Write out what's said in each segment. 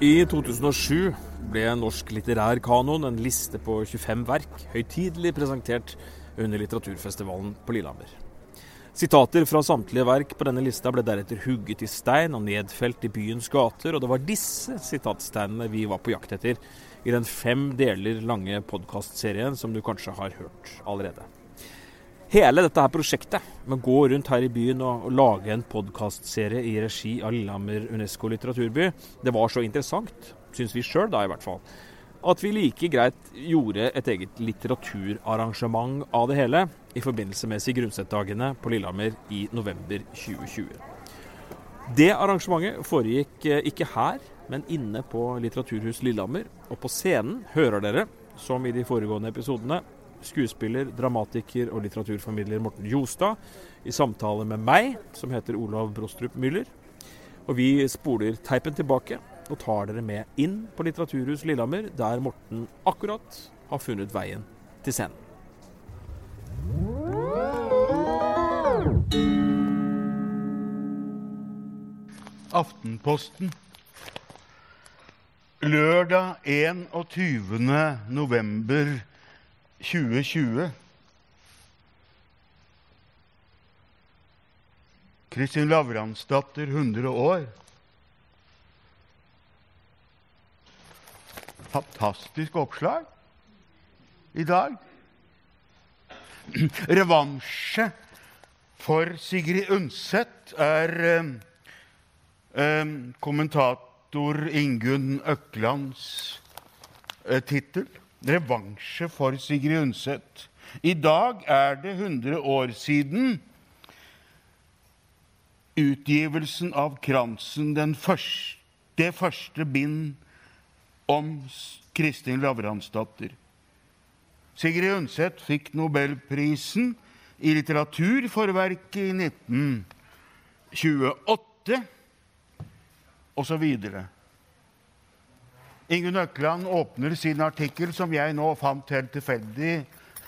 I 2007 ble Norsk litterær kanon, en liste på 25 verk, høytidelig presentert under litteraturfestivalen på Lillehammer. Sitater fra samtlige verk på denne lista ble deretter hugget i stein og nedfelt i byens gater, og det var disse sitatsteinene vi var på jakt etter i den fem deler lange podkastserien som du kanskje har hørt allerede. Hele dette her prosjektet med å gå rundt her i byen og, og lage en podkastserie i regi av Lillehammer Unesco litteraturby, det var så interessant, syns vi sjøl da i hvert fall, at vi like greit gjorde et eget litteraturarrangement av det hele i forbindelse med Sigrid Undset-dagene på Lillehammer i november 2020. Det arrangementet foregikk eh, ikke her, men inne på Litteraturhus Lillehammer. Og på scenen hører dere, som i de foregående episodene, skuespiller, dramatiker og litteraturformidler Morten Jostad i samtale med meg, som heter Olav Brostrup Müller. Og vi spoler teipen tilbake og tar dere med inn på Litteraturhus Lillehammer, der Morten akkurat har funnet veien til scenen. Aftenposten. Lørdag 21. november 2020. Kristin Lavransdatter 100 år. Fantastisk oppslag i dag. Revansje for Sigrid Undset er eh, eh, kommentator Ingunn Øklands eh, tittel. Revansje for Sigrid Undset. I dag er det 100 år siden utgivelsen av Kransen, første, det første bind om Kristin Lavransdatter. Sigrid Undset fikk nobelprisen i litteratur for verket i 1928, osv. Ingunn Økland åpner sin artikkel, som jeg nå fant helt tilfeldig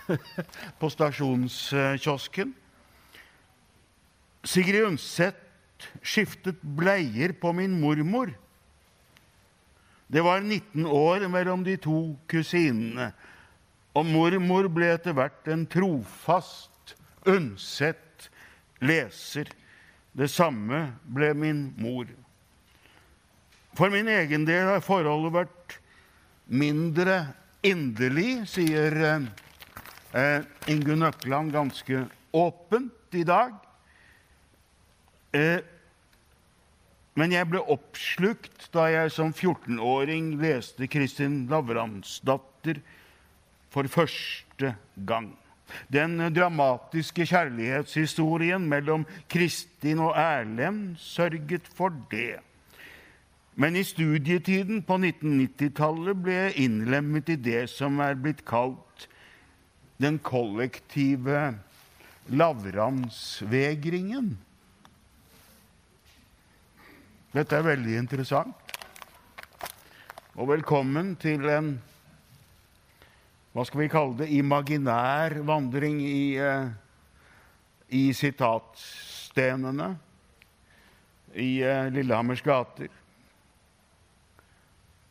på stasjonskiosken. Sigrid Undset skiftet bleier på min mormor. Det var 19 år mellom de to kusinene, og mormor ble etter hvert en trofast Undset leser. Det samme ble min mor. For min egen del har forholdet vært mindre inderlig, sier eh, Ingunn Økland ganske åpent i dag. Eh, men jeg ble oppslukt da jeg som 14-åring leste Kristin Lavransdatter for første gang. Den dramatiske kjærlighetshistorien mellom Kristin og Erlend sørget for det. Men i studietiden på 1990-tallet ble jeg innlemmet i det som er blitt kalt den kollektive lavransvegringen. Dette er veldig interessant. Og velkommen til en hva skal vi kalle det imaginær vandring i, uh, i sitatstenene i uh, Lillehammers gater.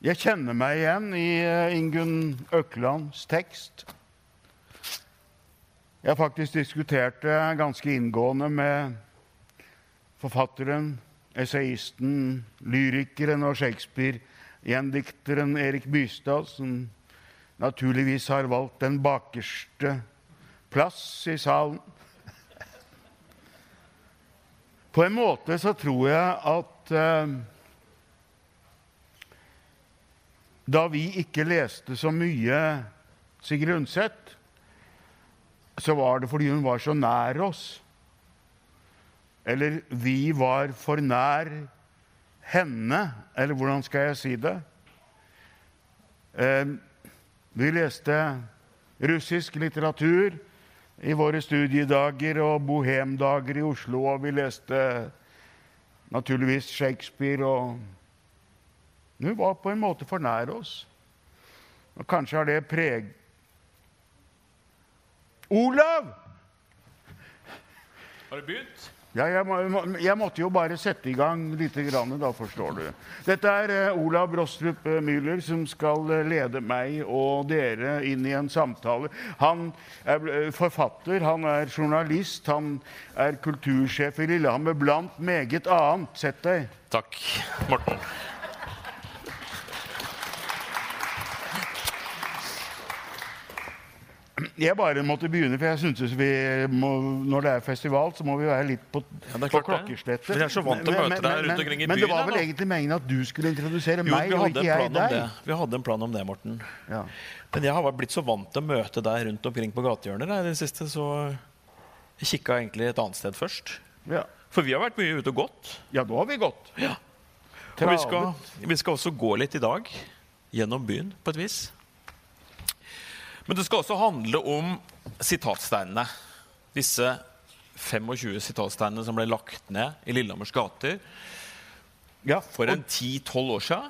Jeg kjenner meg igjen i eh, Ingunn Øklands tekst. Jeg har faktisk diskutert det ganske inngående med forfatteren, esaisten, lyrikeren og Shakespeare-gjendikteren Erik Bystad, som naturligvis har valgt den bakerste plass i salen. På en måte så tror jeg at uh, da vi ikke leste så mye Sigrid Undset, så var det fordi hun var så nær oss. Eller vi var for nær henne, eller hvordan skal jeg si det? Eh, vi leste russisk litteratur i våre studiedager og bohemdager i Oslo, og vi leste naturligvis Shakespeare og hun var på en måte for nær oss. Og kanskje har det preg... Olav! Har du begynt? Ja, jeg, må, jeg måtte jo bare sette i gang litt, grann, da forstår du. Dette er eh, Olav Brostrup eh, Müller som skal eh, lede meg og dere inn i en samtale. Han er forfatter, han er journalist, han er kultursjef i Lillehammer blant meget annet. Sett deg. Takk, Morten. Jeg bare måtte begynne, for jeg syntes vi må, når det er festival, så må vi være litt på, Ja, på klokkeslettet. Jeg er så vant til å møte deg rundt omkring i Men det var vel egentlig meningen at du skulle introdusere Jo, meg, og ikke jeg deg? vi hadde en plan om det, Morten. Ja. Men jeg har blitt så vant til å møte deg rundt omkring på gatehjørner i det siste, så jeg kikka egentlig et annet sted først. Ja. For vi har vært mye ute og gått. ja, nå har vi gått. Ja. Og vi skal, vi skal også gå litt i dag gjennom byen, på et vis. Men det skal også handle om sitatsteinene. Disse 25 sitatsteinene som ble lagt ned i Lillehammers gater Ja, for en 10-12 år siden.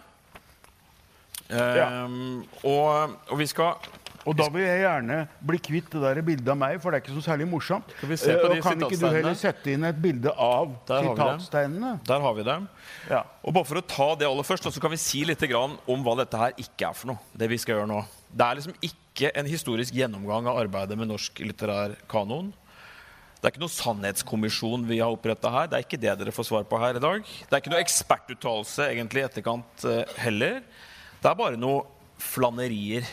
Ehm, og, og vi skal Og da vil jeg gjerne bli kvitt det der bildet av meg, for det er ikke så særlig morsomt. Skal vi se på Eh, de og kan ikke du heller sette inn et bilde av sitatsteinene? Der har vi dem. Ja. Og bare for å ta det aller først, så kan vi si litt om hva dette her ikke er for noe. Det vi skal gjøre nå. Det er liksom ikke en historisk gjennomgang av arbeidet med norsk litterær kanon. Det er ikke noen sannhetskommisjon vi har oppretta her. Det er ikke det dere får svar på her i dag. Det er ikke noe ekspertuttalelse egentlig i etterkant eh, heller. Det er bare noe flanerier.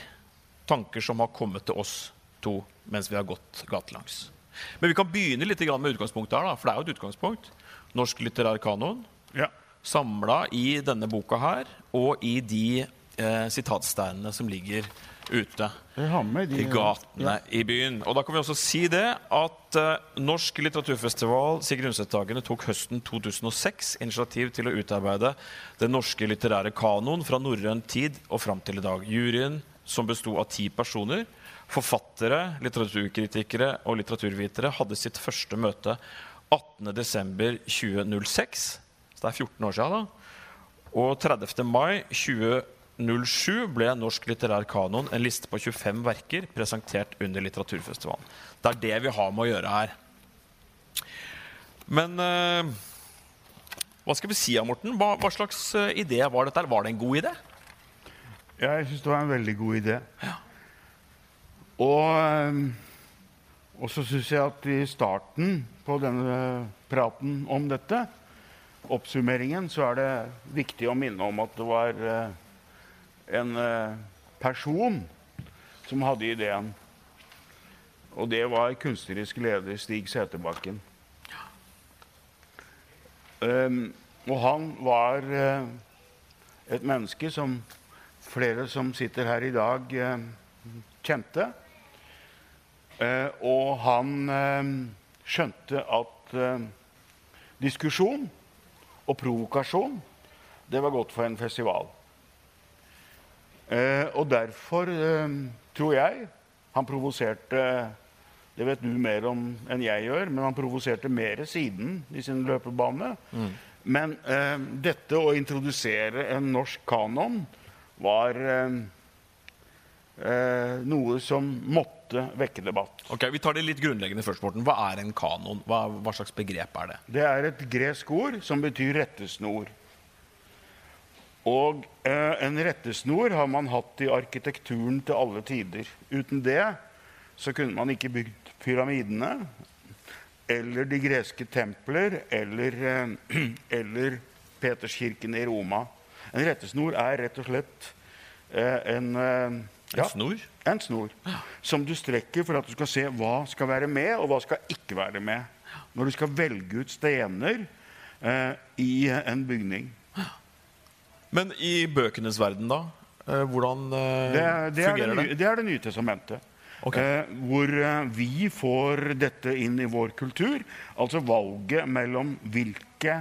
Tanker som har kommet til oss to mens vi har gått gatelangs. Men vi kan begynne litt med utgangspunktet her, da, for det er jo et utgangspunkt. Norsk litterær kanon ja. samla i denne boka her, og i de eh, sitatsteinene som ligger ute i gatene i byen. Og da kan vi også si det at eh, Norsk litteraturfestival Sigrid Undset-dagene tok høsten 2006 initiativ til å utarbeide den norske litterære kanon fra norrøn tid og fram til i dag. Juryen, som besto av ti personer, forfattere, litteraturkritikere og litteraturvitere, hadde sitt første møte 18.12.2006. Så det er 14 år siden, da. Og 30. mai 2007 ble Norsk litterær kanon en liste på 25 verker presentert under litteraturfestivalen. Det er det vi har med å gjøre her. Men eh, hva skal vi si, ja, Morten? Hva, hva slags uh, idé var dette? Var det en god idé? Ja, Jeg syns det var en veldig god idé. Og, eh, og så syns jeg at i starten på denne praten om dette, oppsummeringen, så er det viktig å minne om at det var eh, en eh, person som hadde ideen. Og det var kunstnerisk leder Stig Seterbakken. Um, og han var uh, et menneske som flere som sitter her i dag, uh, kjente. Uh, og han skjønte at diskusjon og provokasjon, det var godt for en festival. Eh, og derfor eh, tror jeg han provoserte Det vet du mer om enn jeg gjør, men han provoserte mer siden i sin løpebane. Men eh, dette å introdusere en norsk kanon var eh, eh, noe som måtte vekke debatt. Ok, Vi tar det litt grunnleggende først, Morten. Hva er en kanon? Hva, hva slags begrep er det? Det er et gresk ord som betyr rettesnor. Og eh, en rettesnor har man hatt i arkitekturen til alle tider. Uten det så kunne man ikke bygd pyramidene eller de greske templer eller, eh, eller Peterskirken i Roma. En rettesnor er rett og slett eh, en eh, En snor? en snor som du strekker for at du skal se hva skal være med, og hva skal ikke være med. Når du skal velge ut stener eh, i en bygning. Men i bøkenes verden, da? Eh, hvordan eh, Det, det, er, fungerer det? det er Det nye testamentet. Okay. Eh, hvor vi får dette inn i vår kultur. Altså valget mellom hvilke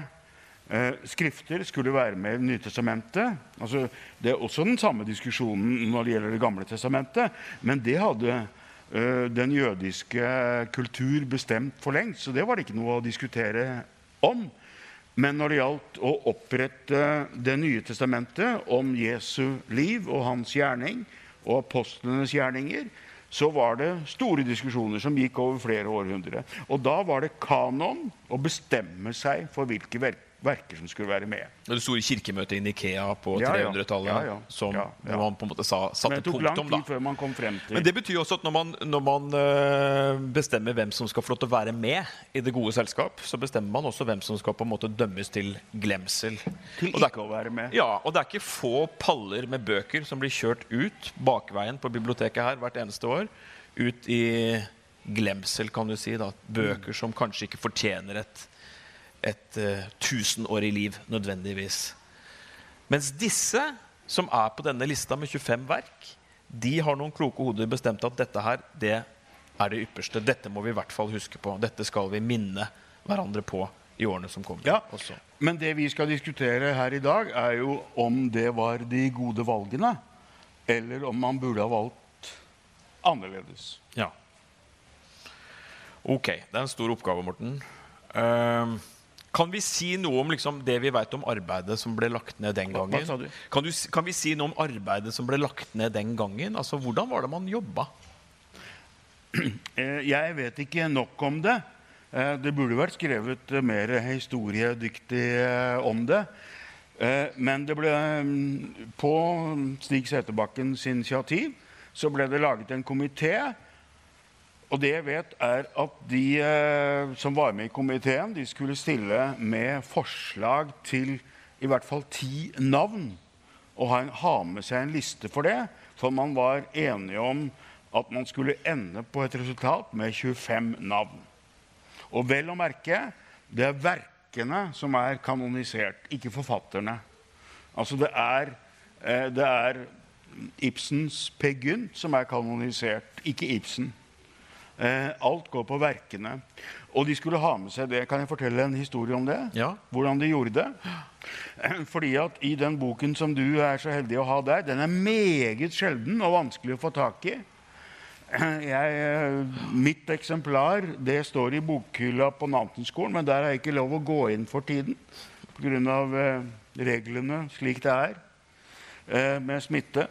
eh, skrifter skulle være med i Det nye testamentet. Altså, det er også den samme diskusjonen når det gjelder Det gamle testamentet. Men det hadde eh, den jødiske kultur bestemt for lengst, så det var det ikke noe å diskutere om. Men når det gjaldt å opprette Det nye testamentet om Jesu liv og hans gjerning og apostlenes gjerninger, så var det store diskusjoner som gikk over flere århundre. Og da var det kanon å bestemme seg for hvilke verk verker som skulle være med. Det store kirkemøtet i Nikea på Ja, ja. 300-tallet Ja, ja. som man på en måte sa, satte punktum. tid da. før man kom frem til Men det betyr også at når man, når man øh, bestemmer hvem som skal få lov til å være med i det gode selskap, så bestemmer man også hvem som skal på en måte dømmes til glemsel. til Og det er- ikke å være med. Ja, og det er ikke få paller med bøker som blir kjørt ut bakveien på biblioteket her hvert eneste år. Ut i glemsel, kan du si. da. Bøker som kanskje ikke fortjener et, et eh, tusenårig liv nødvendigvis. Mens disse som er på denne lista med 25 verk, de har noen kloke hoder bestemt at dette her, det er det ypperste. Dette må vi i hvert fall huske på. Dette skal vi minne hverandre på i årene som kommer. Ja, også. Men det vi skal diskutere her i dag, er jo om det var de gode valgene, eller om man burde ha valgt annerledes. Ja. Ok, det er en stor oppgave, Morten. Ehm, kan vi si noe om liksom, det vi vet om arbeidet som ble lagt ned den Hva- hva gangen? sa du? Kan, du, kan vi si noe om arbeidet som ble lagt ned den gangen? Altså, Hvordan var det man jobba? Eh, Jeg vet ikke nok om det. Eh, Det burde vært skrevet eh, mer historiedyktig om det. Eh, Men det ble, mm, på Stig Seterbakkens initiativ så ble det laget en komité. Og det jeg vet, er at de eh, som var med i komiteen, de skulle stille med forslag til i hvert fall ti navn. Og ha, med seg en liste for det. For man var enige om at man skulle ende på et resultat med 25 navn. Og vel å merke, det er verkene som er kanonisert, ikke forfatterne. Altså det er, eh, det er Ibsens Peer Gynt som er kanonisert, ikke Ibsen. Eh, alt går på verkene. Og de skulle ha med seg det. Kan jeg fortelle en historie om det? Ja. Hvordan de gjorde det? Eh, Fordi at i den boken som du er så heldig å ha der, den er meget sjelden og vanskelig å få tak i. Eh, Jeg, mitt eksemplar det står i bokhylla på Nantenskolen, men der har jeg ikke lov å gå inn for tiden pga. Reglene slik det er med smitte.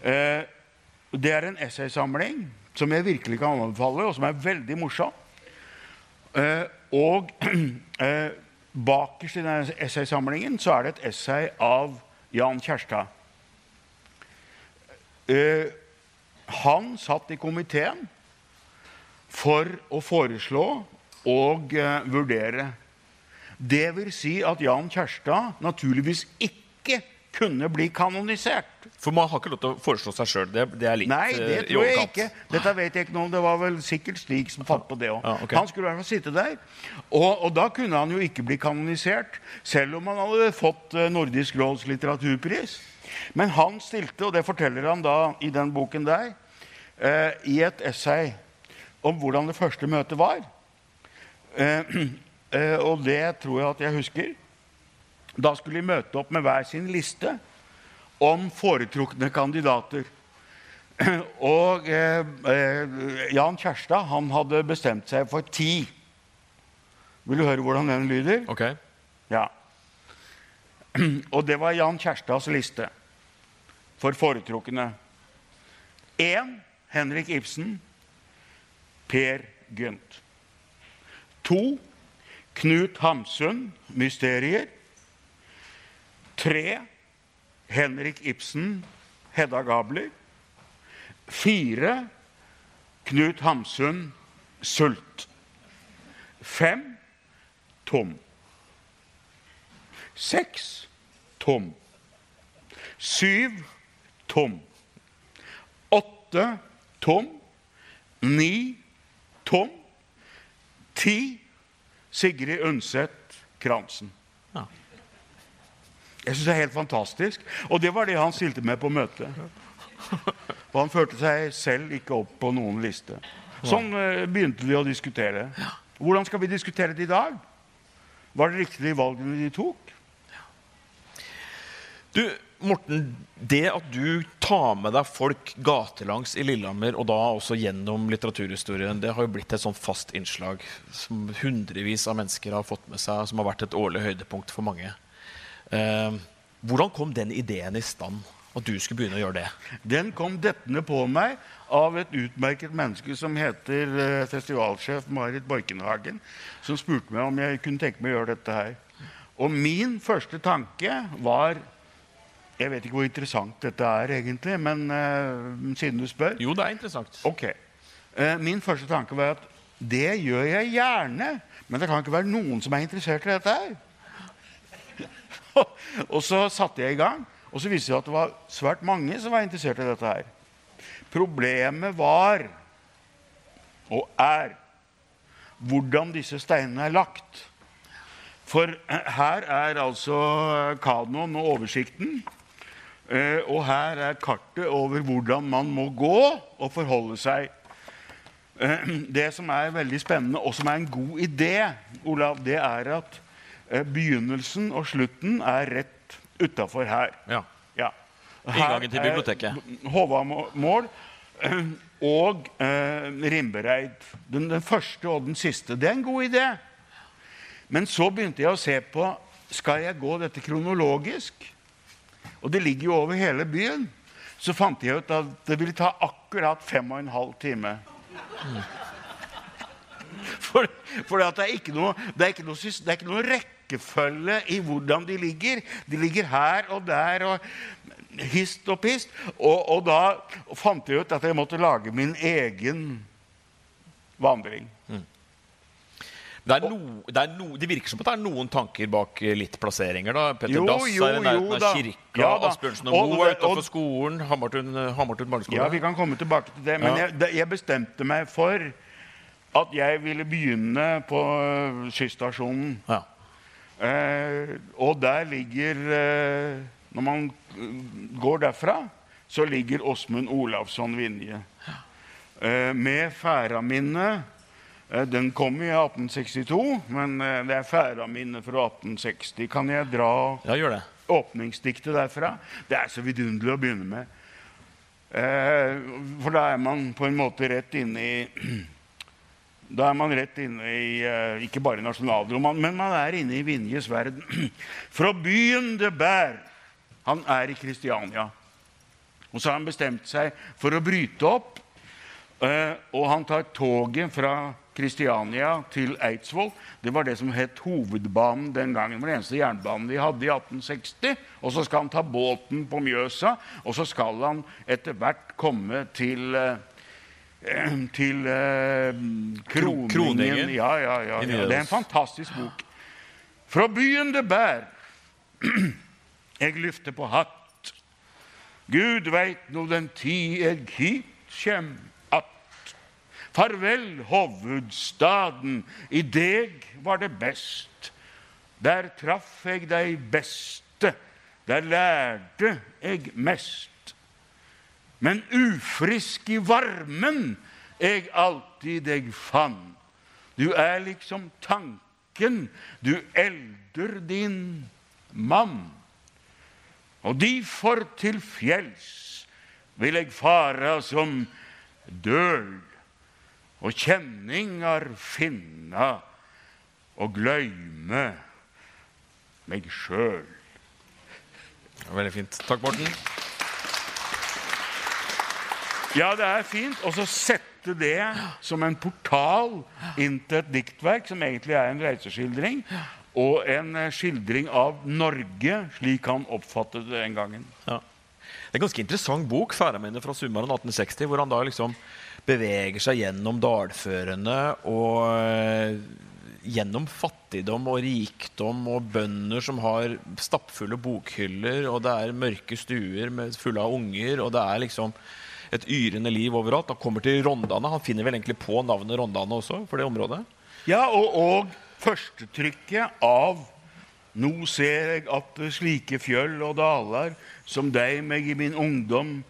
Det er en essaysamling som jeg virkelig kan anbefale, og som er veldig morsom. Eh, og eh, bakerst i denne essaysamlingen så er det et essay av Jan Kjærstad. Eh, han satt i komiteen for å foreslå og eh, vurdere. Det vil si at Jan Kjærstad naturligvis ikke kunne bli kanonisert. For man har ikke lov til å foreslå seg sjøl. Det, det er litt Nei, det eh, tror jeg ikke. Dette vet jeg ikke noe om. Det var vel sikkert Stig som fant på det òg. Ja, okay. Han skulle i hvert fall sitte der. Og, og da kunne han jo ikke bli kanonisert, selv om han hadde fått eh, Nordisk råds litteraturpris. Men han stilte, og det forteller han da i den boken der, eh, i et essay om hvordan det første møtet var. Eh, eh, og det tror jeg at jeg husker. Da skulle de møte opp med hver sin liste om foretrukne kandidater. Og eh, eh, Jan Kjærstad han hadde bestemt seg for ti. Vil du høre hvordan den lyder? Ok. Ja. Og det var Jan Kjærstads liste for foretrukne. Én Henrik Ibsen. Per Gynt. To Knut Hamsun, 'Mysterier'. Tre Henrik Ibsen, 'Hedda Gabler'. Fire Knut Hamsun, 'Sult'. Fem Tom. Seks tom. Syv tom. Åtte tom. Ni tom. Ti Sigrid Undset Kransen. Ja. Jeg syns det er helt fantastisk. Og det var det han stilte med på møtet. Og han følte seg selv ikke opp på noen liste. Sånn eh, begynte vi å diskutere. Hvordan skal vi diskutere det i dag? Var det riktig de valgene de tok? Du, Morten, det at du tar med deg folk gatelangs i Lillehammer, og da også gjennom litteraturhistorien, det har jo blitt et sånn fast innslag som hundrevis av mennesker har fått med seg, som har vært et årlig høydepunkt for mange. Eh, hvordan kom den ideen i stand? at du skulle begynne å gjøre det? Den kom dettende på meg av et utmerket menneske som heter eh, festivalsjef Marit Borkenhagen, som spurte meg om jeg kunne tenke meg å gjøre dette her. Og min første tanke var Jeg vet ikke hvor interessant dette er egentlig, men uh, siden du spør Jo, det er interessant. Ok. Uh, min første tanke var at det gjør jeg gjerne, men det kan ikke være noen som er interessert i dette her. og så satte jeg i gang, og så viste det seg at det var svært mange som var interessert i dette her. Problemet var, og er, hvordan disse steinene er lagt. For her er altså kanoen og oversikten. eh, Og her er kartet over hvordan man må gå og forholde seg. Eh, Det som er veldig spennende, og som er en god idé, Olav, det er at eh, begynnelsen og slutten er rett utafor her. Ja. Ja. Inngangen til biblioteket. Håvamål eh, og eh, Rimbereid. Den, den første og den siste. Det er en god idé. Men så begynte jeg å se på skal jeg gå dette kronologisk. Og det ligger jo over hele byen. Så fant jeg ut at det ville ta akkurat fem og en halv time. For, for det, er ikke noe, det, er ikke noe, det er ikke noe rekkefølge i hvordan de ligger. De ligger her og der og hist og pist. Og, og da fant jeg ut at jeg måtte lage min egen vandring. Det, er no, det, no, det virker som at det er noen tanker bak eh, litt plasseringer. da. Petter Jo, Dass jo, er i nærheten av kirka. Ja. Asbjørnsen og Og Moe er utafor skolen. Hamartun, Hamartun barneskole. Ja, vi kan komme tilbake til det. Men Ja. jeg, det- jeg bestemte meg for at jeg ville begynne på øh, skysstasjonen. Ja. Eh, og der ligger eh, Når man går derfra, så ligger Åsmund Olavsson Vinje. Eh, med Færaminne. Eh, den kom i 1862, men eh, det er Færaminne fra 1860. Kan jeg dra ja, åpningsdiktet derfra? Det er så vidunderlig å begynne med. Eh, for da er man på en måte rett inne i Da er man rett inne i eh, ikke bare nasjonalroman, men man er inne i Vinjes verden. Fra byen det bær. Han er i Kristiania. Og så har han bestemt seg for å bryte opp. eh, og han tar toget fra Kristiania til Eidsvoll. Det var det som het Hovedbanen den gangen. Det var den eneste jernbanen vi hadde i 1860. Og så skal han ta båten på Mjøsa, og så skal han etter hvert komme til eh, til eh, Kroningen. Kroningen. Ja, ja, ja, ja. Det er en fantastisk bok. Fra byen det bær, eg løfter på hatt. Gud veit nå den tid eg hit kjem att. Farvel, hovedstaden, i deg var det best. Der traff eg de beste, der lærte eg mest. Men ufrisk i varmen eg alltid deg fann. Du er liksom tanken, du elder din mann. Og difor til fjells vil eg fara som døl, og kjenningar finna og gløyme meg sjøl. Veldig fint. Takk, Morten. Ja, det er fint. Og så sette det som en portal inn til et diktverk som egentlig er en reiseskildring, og en eh, skildring av Norge slik han oppfattet det den gangen. Ja. Det er en ganske interessant bok, 'Færaminnet fra sommeren 1860', hvor han da liksom beveger seg gjennom dalførene og eh, gjennom fattigdom og rikdom og bønder som har stappfulle bokhyller, og det er mørke stuer fulle av unger, og det er liksom et yrende liv overalt. Han kommer til Rondane. Han finner vel egentlig på navnet Rondane også for det området. Ja, og, og førstetrykket av Nå ser jeg at slike fjøll og daler som deg meg i min ungdom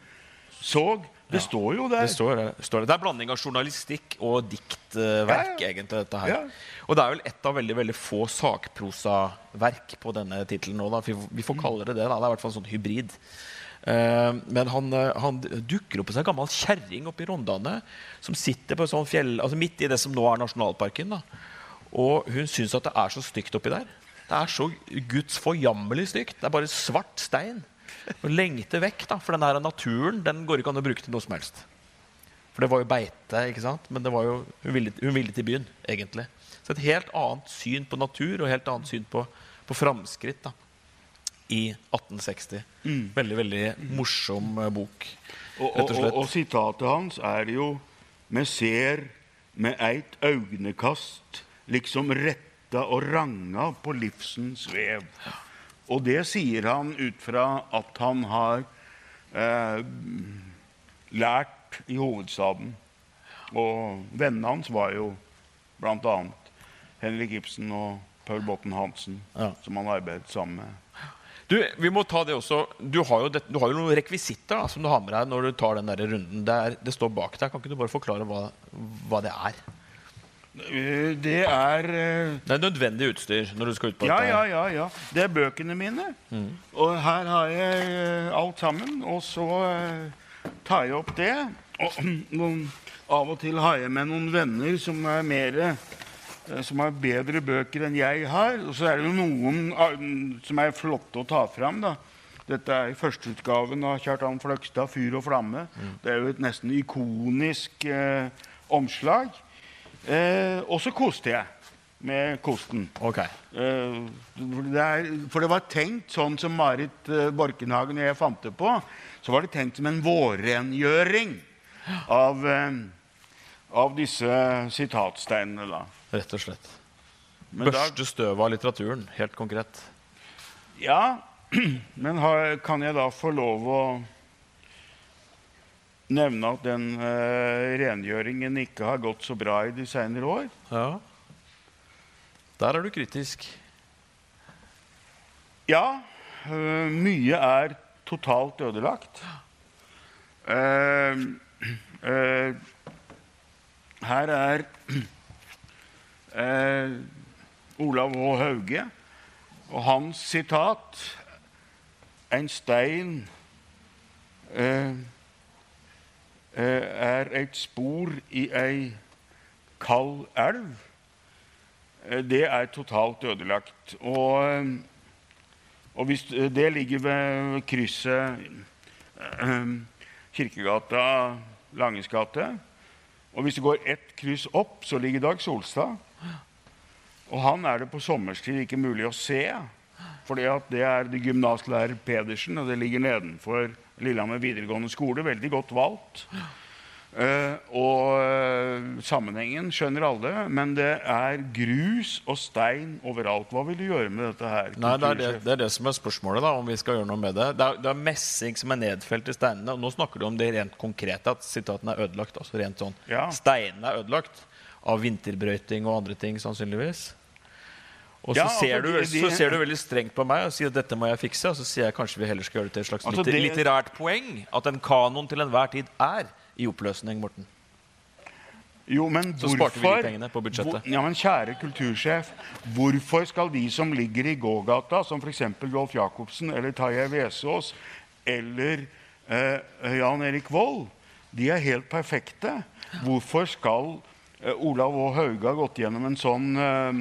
såg. Det står jo der. Det står, står det. Er blanding av journalistikk og diktverk, Ja, ja. egentlig, dette her. Ja. Og det er vel et av veldig veldig få sakprosaverk på denne tittelen nå. Da. Vi får- Vi får kalle det det. Da. Det er i hvert fall en sånn hybrid. Eh, men han, eh, han dukker opp hos en gammel kjerring oppe i Rondane som sitter på en sånn fjell, altså midt i det som nå er nasjonalparken. Da. Og hun syns at det er så stygt oppi der. Det er så guds forjammerlig stygt. Det er bare svart stein. Og lengte vekk, da. For den her naturen den går ikke an å bruke til noe som helst. For det var jo beite, ikke sant? men det var jo hun ville, hun ville til byen, egentlig. Så et helt annet syn på natur og helt annet syn på, på framskritt da, i 1860. Veldig, veldig morsom eh, bok, Og, rett og og, slett. og, og sitatet hans er jo Me ser med eit augnekast liksom retta og ranga på livsens vev. Og det sier han ut fra at han har eh, lært i hovedstaden. Og vennene hans var jo bl.a. Henrik Ibsen og Paul Botten Hansen, Ja. som han arbeidet sammen med. Du, vi må ta det også. Du har jo, det, du har jo noen rekvisitter da, som du har med deg når du tar den der runden. Det, er, det står bak deg. Kan ikke du bare forklare hva, hva det er? Eh, Det er eh, Det er nødvendig utstyr når du skal ut på Ja, dette. ja, ja. ja. Det er bøkene mine. Og her har jeg eh, alt sammen. Og så tar jeg opp det. Og og av og til har jeg med noen venner som er mer som har bedre bøker enn jeg har. Og så er det jo noen ah, som er flotte å ta fram. da. Dette er førsteutgaven av Kjartan Fløgstad, 'Fyr og flamme'. Det er jo et nesten ikonisk eh, omslag. Eh, og så koste jeg med kosten. Okay. Eh, det er, for det var tenkt sånn som Marit eh, Borkenhagen og jeg fant det på, så var det tenkt som en vårrengjøring av, eh, av disse sitatsteinene. da. Rett og slett. Men Børste støvet av litteraturen, helt konkret. ja, men har, kan jeg da få lov å nevne at den uh, rengjøringen ikke har gått så bra i de senere år? Ja. Der er du kritisk. Ja, Uh, mye er totalt ødelagt. Uh, her er eh, Olav H. Hauge og hans sitat En stein eh, eh, er et spor i ei kald elv. Eh, Det er totalt ødelagt. Og eh, og hvis det ligger ved krysset Kirkegata, Langes gate. Og hvis det går ett kryss opp, så ligger Dag Solstad. Og han er det på sommerstid ikke mulig å se. At det er det gymnaslærer Pedersen, og det ligger nedenfor Lillehammer videregående skole. Veldig godt valgt. Uh, og uh, sammenhengen skjønner alle, men det er grus og stein overalt. Hva vil du gjøre med dette her? Nei, det er det, det er det som er spørsmålet, da, om vi skal gjøre noe med det. Det er, det er messing som er nedfelt i steinene. og Nå snakker du om det rent konkrete, at sitatene er ødelagt. altså rent sånn. Ja. Steinene er ødelagt av vinterbrøyting og andre ting, sannsynligvis. Og så, Ja, ser du, de- de- så ser du veldig strengt på meg og sier at dette må jeg fikse. Og så sier jeg kanskje vi heller skal gjøre det til et slags Altså, litter, det- litterært poeng. At en kanon til enhver tid er i oppløsning, Morten. Jo, men Så hvorfor, sparte vi de pengene på budsjettet. Hvor, ja, men kjære kultursjef, hvorfor skal de som ligger i gågata, som f.eks. Rolf Jacobsen eller Tarjei Vesaas eller eh, Jan Erik Vold, de er helt perfekte. Hvorfor skal Olav og Hauge har gått gjennom en sånn eh,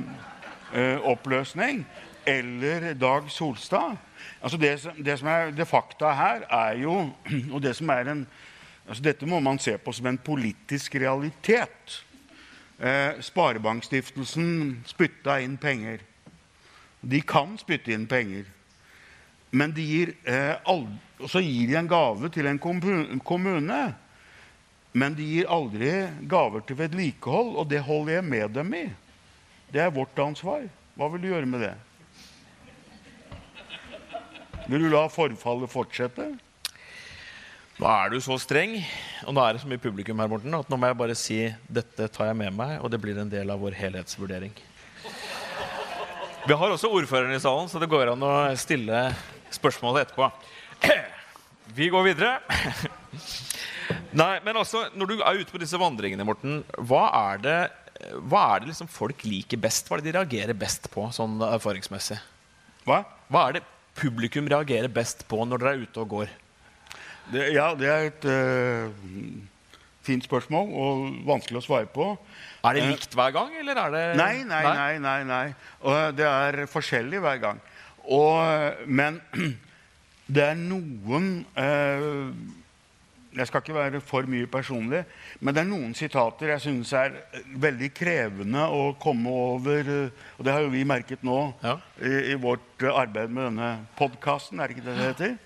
eh, oppløsning? Eller Dag Solstad? Altså det, det som er det fakta her, er jo Og det som er en Altså dette må man se på som en politisk realitet. Eh, Sparebankstiftelsen spytta inn penger. De kan spytte inn penger. Men de gir, eh, aldri, så gir de en gave til en kommune. Men de gir aldri gaver til vedlikehold, og det holder jeg med dem i. Det er vårt ansvar. Hva vil du gjøre med det? Vil du la forfallet fortsette? Nå er du så streng, og nå er det så mye publikum her, Morten, at nå må jeg bare si dette tar jeg med meg, og det blir en del av vår helhetsvurdering. Vi har også ordføreren i salen, så det går an å stille spørsmålet etterpå. Vi går videre. Nei, men også, Når du er ute på disse vandringene, Morten, hva er det, hva er det liksom folk liker best? Hva er det de reagerer best på sånn erfaringsmessig? Hva? Hva er det publikum reagerer best på når dere er ute og går? Det, ja, det er et uh, fint spørsmål og vanskelig å svare på. Er det likt hver gang, eller er det Nei, nei, nei. nei, nei. Og det er forskjellig hver gang. Og, men det er noen eh, Jeg skal ikke være for mye personlig, men det er noen sitater jeg syns er veldig krevende å komme over. eh, Og det har jo vi merket nå Ja. i, i vårt eh, arbeid med denne podkasten. Er det ikke det det heter?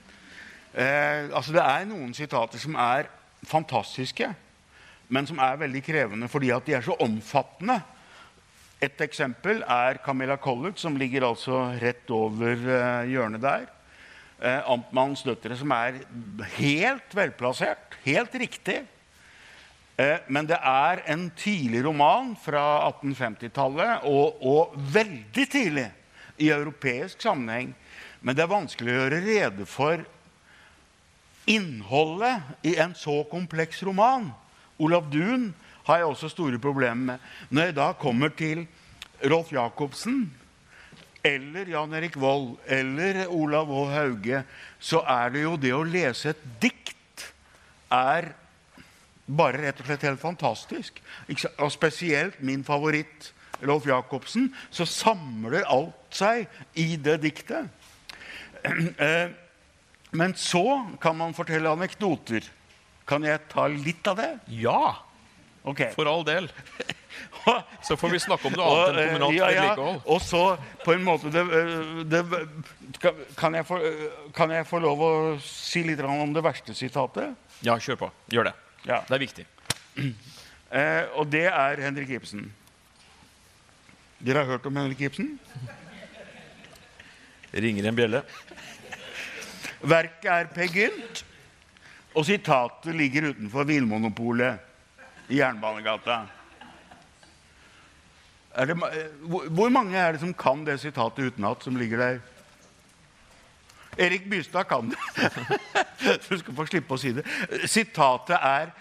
Eh, altså Det er noen sitater som er fantastiske, men som er veldig krevende fordi at de er så omfattende. Et eksempel er Camilla Collett, som ligger altså rett over eh, hjørnet der. Eh, Amtmannens døtre, som er helt velplassert, helt riktig. Eh, men det er en tidlig roman fra 1850-tallet, og, og veldig tidlig i europeisk sammenheng. Men det er vanskelig å gjøre rede for innholdet i en så kompleks roman. Olav Duun har jeg også store problemer med. Når jeg da kommer til Rolf Jacobsen eller Jan Erik Vold eller Olav H. Hauge, så er det jo det å lese et dikt er bare rett og slett helt fantastisk. Og spesielt min favoritt, Rolf Jacobsen, så samler alt seg i det diktet. Eh, Men så kan man fortelle anekdoter. Kan jeg ta litt av det? Ja, Okay. for all del. Så får vi snakke om noe annet enn kommunalt ja, ja. vedlikehold. Og så på en måte det, eh, det, kan- kan, jeg få, eh, kan jeg få lov å si litt om det verste sitatet? Ja, kjør på. Gjør det. Ja. Det er viktig. Eh, og det er Henrik Ibsen. Dere har hørt om Henrik Ibsen? Ringer en bjelle. Verket er Per Gynt, og sitatet ligger utenfor Vinmonopolet i Jernbanegata. Det, eh, hvor mange er det som kan det sitatet utenat, som ligger der? Erik Bystad kan det. Du skal få slippe å si det. Sitatet er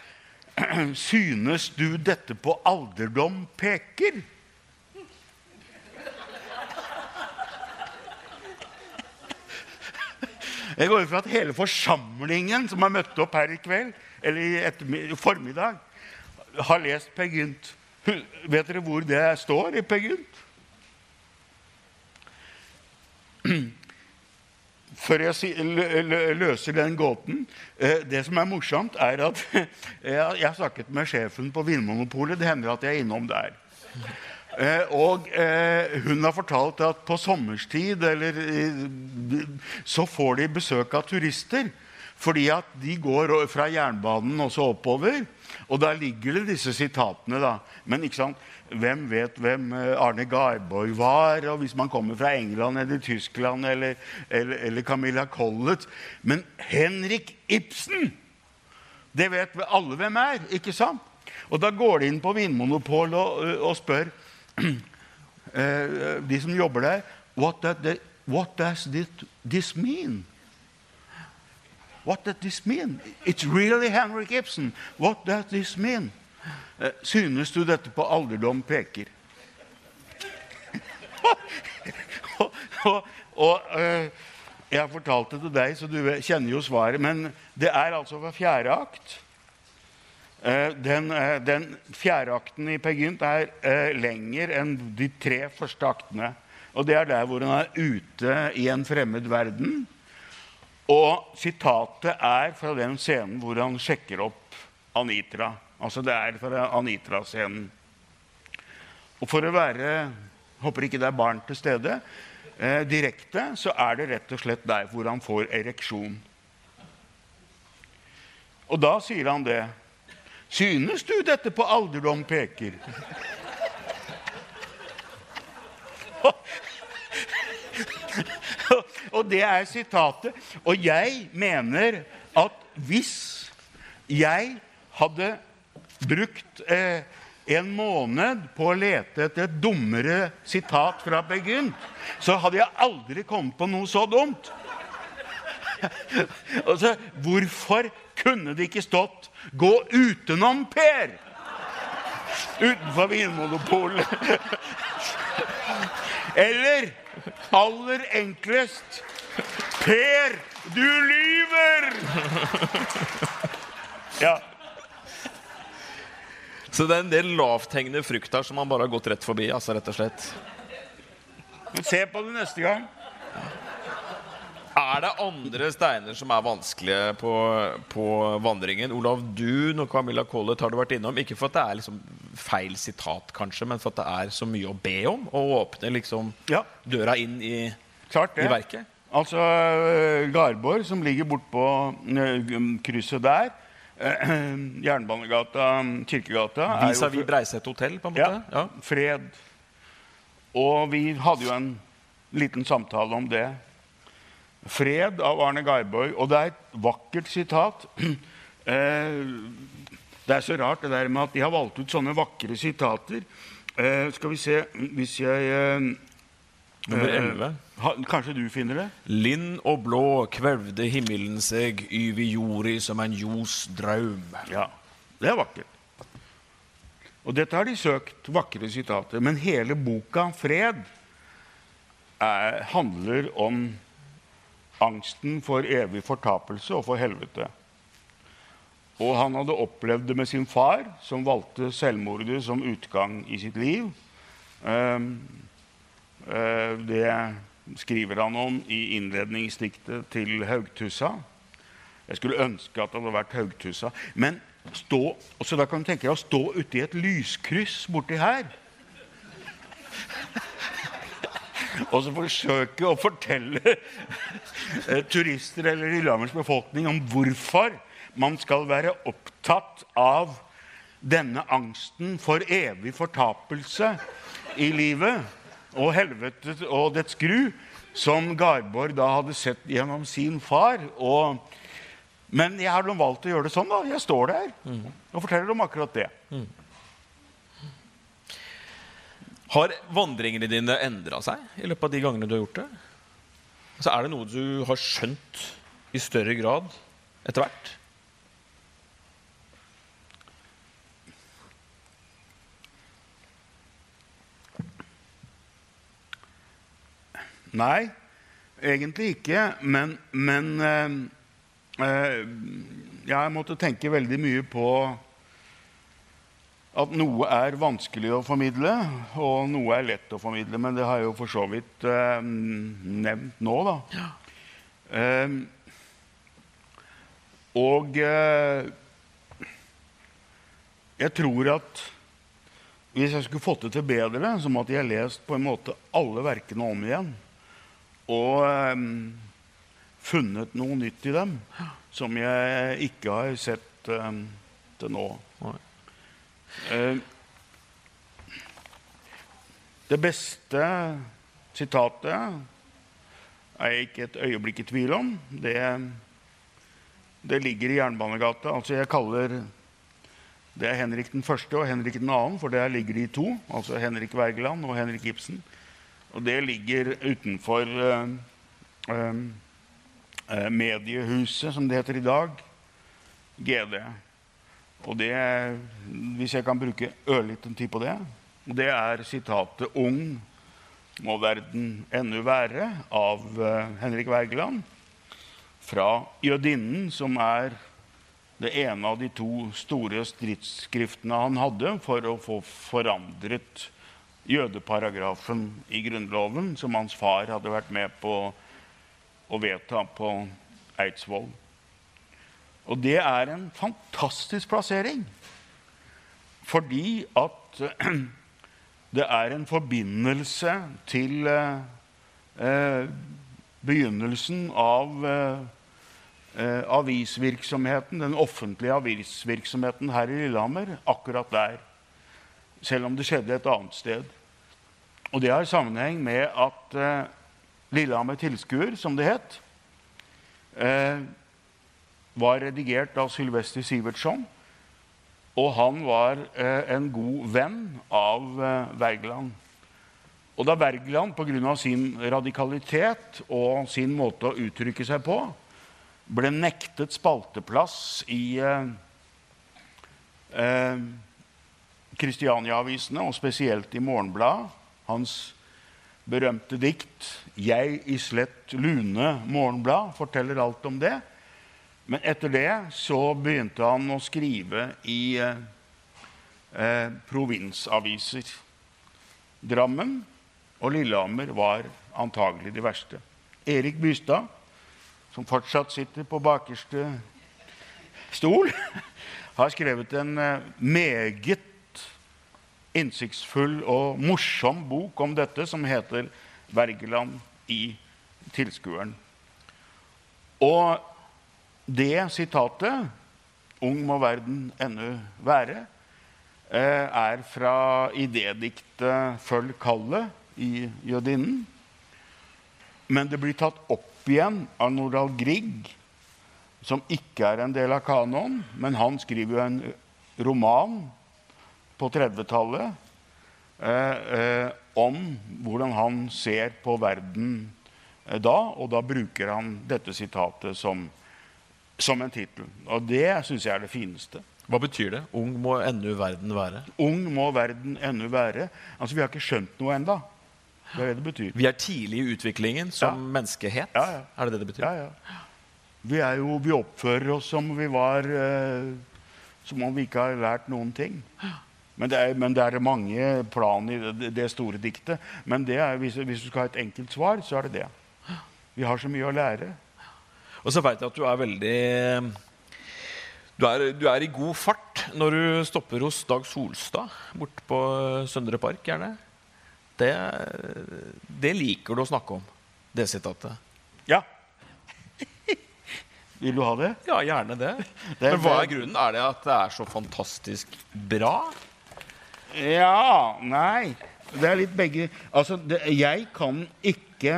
Synes du dette på alderdom peker? Jeg går ut fra at hele forsamlingen som har møtt opp her i kveld, eller i formiddag, har lest Per Gynt. Vet dere hvor det står i Per Gynt? Før jeg løser den gåten eh, Det som er morsomt, er at jeg har- snakket med sjefen på Vinmonopolet. Det hender at jeg er innom der. Eh, og eh, hun har fortalt at på sommerstid eller, så får de besøk av turister. Fordi at de går fra jernbanen og så oppover. Og da ligger det disse sitatene. da. Men ikke sant? hvem vet hvem eh, Arne Garborg var? Og hvis man kommer fra England eller Tyskland eller, eller, eller Camilla Collett Men Henrik Ibsen! Det vet alle hvem er, ikke sant? Og da går de inn på Vinmonopolet og, og spør eh, de som jobber der What, that, what does this mean? What does this mean? It's really Henrik Ibsen. What does this mean? Eh, synes du dette på alderdom peker? og og, og eh, jeg har fortalt det til deg, så du kjenner jo svaret. Men det er altså fra fjerde akt. Eh, Den, den fjerde akten i Peer Gynt er lenger enn de tre første aktene. Og det er der hvor han er ute i en fremmed verden. Og sitatet er fra den scenen hvor han sjekker opp Anitra. Altså det er fra Anitra-scenen. Og for å være Håper ikke det er barn til stede. Eh, direkte så er det rett og slett der hvor han får ereksjon. Og da sier han det. Synes du dette på alderdom peker? Og det er sitatet. Og jeg mener at hvis jeg hadde brukt eh, en måned på å lete etter et dummere sitat fra Per Gynt, så hadde jeg aldri kommet på noe så dumt. altså, hvorfor kunne det ikke stått 'gå utenom Per'? Utenfor Vinmonopolet. Eller aller enklest Per, du lyver! Ja. Så det er en del lavthengende frukt her som man bare har gått rett forbi. altså rett og slett. Se på det neste gang. Er Er det andre steiner som er vanskelige på, på vandringen? Olav Duun og Camilla Collett har du vært innom. Ikke for at det er liksom feil sitat, kanskje, men for at det er så mye å be om. Å åpne liksom Ja. døra inn i, Klart det. i verket. Altså eh, Garborg, som ligger bortpå krysset der, eh, Jernbanegata, Kirkegata Vis-à-vis Breiset hotell, på en måte. Ja, fred. Og vi hadde jo en liten samtale om det. Fred av Arne Garborg. Og det er et vakkert sitat. Eh, Det er så rart det der med at de har valgt ut sånne vakre sitater. Eh, skal vi se Hvis jeg eh, Nummer eh, 11. ha, Kanskje du finner det? Lind og blå kvevde himmelen seg yvi jordi som en ljos draum. Ja, det er vakkert. Og dette har de søkt, vakre sitater. Men hele boka, 'Fred', er, handler om angsten for evig fortapelse og for helvete. Og han hadde opplevd det med sin far, som valgte selvmordet som utgang i sitt liv. Ehm, eh, det skriver han om i innledningsdiktet til Haugtussa. Jeg skulle ønske at det hadde vært Haugtussa. Men stå, også da kan du tenke deg å stå uti et lyskryss borti her. Og så forsøke å fortelle eh, turister eller Lillehammers befolkning om hvorfor man skal være opptatt av denne angsten for evig fortapelse i livet og helvete og dets gru, som Garborg da hadde sett gjennom sin far. Og, men jeg har valgt å gjøre det sånn. da. Jeg står der og forteller om akkurat det. Har vandringene dine endra seg i løpet av de gangene du har gjort det? Altså, er det noe du har skjønt i større grad etter hvert? Nei, egentlig ikke. Men, men eh, eh, jeg måtte tenke veldig mye på at noe er vanskelig å formidle, og noe er lett å formidle. Men det har jeg jo for så vidt eh, nevnt nå, da. Eh, og eh, jeg tror at hvis jeg skulle fått det til bedre, så måtte jeg lest på en måte alle verkene om igjen. Og um, funnet noe nytt i dem som jeg ikke har sett um, til nå. Eh, det beste sitatet er jeg ikke et øyeblikk i tvil om. Det, det ligger i Jernbanegata. Altså jeg kaller det er Henrik den første og Henrik den annen, for der ligger de to. Altså Henrik Wergeland og Henrik Ibsen. Og det ligger utenfor eh, eh, eh, mediehuset, som det heter i dag. GD. Og det, hvis jeg kan bruke ørliten tid på det, det er sitatet 'Ung må verden ennu være' av eh, Henrik Wergeland. Fra 'Jødinnen', som er det ene av de to store stridsskriftene han hadde for å få forandret jødeparagrafen i Grunnloven, som hans far hadde vært med på å vedta på Eidsvoll. Og det er en fantastisk plassering. Fordi at det er en forbindelse til eh, begynnelsen av eh, eh, avisvirksomheten, den offentlige avisvirksomheten her i Lillehammer, akkurat der. Selv om det skjedde et annet sted. Og det har sammenheng med at eh, Lillehammer Tilskuer, som det het, eh, var redigert av Sylvester Sivertsson. Og han var eh, en god venn av eh, Wergeland. Og da Wergeland pga. sin radikalitet og sin måte å uttrykke seg på ble nektet spalteplass i eh, eh, Kristiania-avisene, og spesielt i Morgenbladet. Hans berømte dikt 'Jeg i slett lune morgenblad' forteller alt om det. Men etter det så begynte han å skrive i eh, eh, provinsaviser. Drammen og Lillehammer var antagelig de verste. Erik Bystad som fortsatt sitter på bakerste stol, har skrevet en eh, meget innsiktsfull og morsom bok om dette, som heter 'Wergeland i tilskueren'. Og det sitatet, 'Ung må verden ennu være', eh, er fra idédiktet 'Følg kallet' i Jødinnen. Men det blir tatt opp igjen av Nordahl Grieg, som ikke er en del av kanoen. Men han skriver jo en roman på 30-tallet eh, eh, om hvordan han ser på verden eh, da. Og da bruker han dette sitatet som, som en tittel. Og det syns jeg er det fineste. Hva betyr det? Ung må ennu verden være? Ung må verden ennu være. Altså, Vi har ikke skjønt noe ennå. Det er det det betyr. Vi er tidlig i utviklingen som Ja. menneskehet? Ja, ja. Er det det det betyr? Ja, ja. Vi, er jo, vi oppfører oss som vi var eh, Som om vi ikke har lært noen ting. Men det er, men det er mange plan i det, store diktet. Men det er, hvis, hvis du skal ha et enkelt svar, så er det det. Vi har så mye å lære. Og så veit jeg at du er veldig du er, du er i god fart når du stopper hos Dag Solstad borte på Søndre Park, gjerne. Det, det liker du å snakke om, det sitatet. Ja. Vil du ha det? Ja, gjerne det. Det Men hva er grunnen? Er det at det er så fantastisk bra? Ja Nei. Det er litt begge Altså, det, jeg kan ikke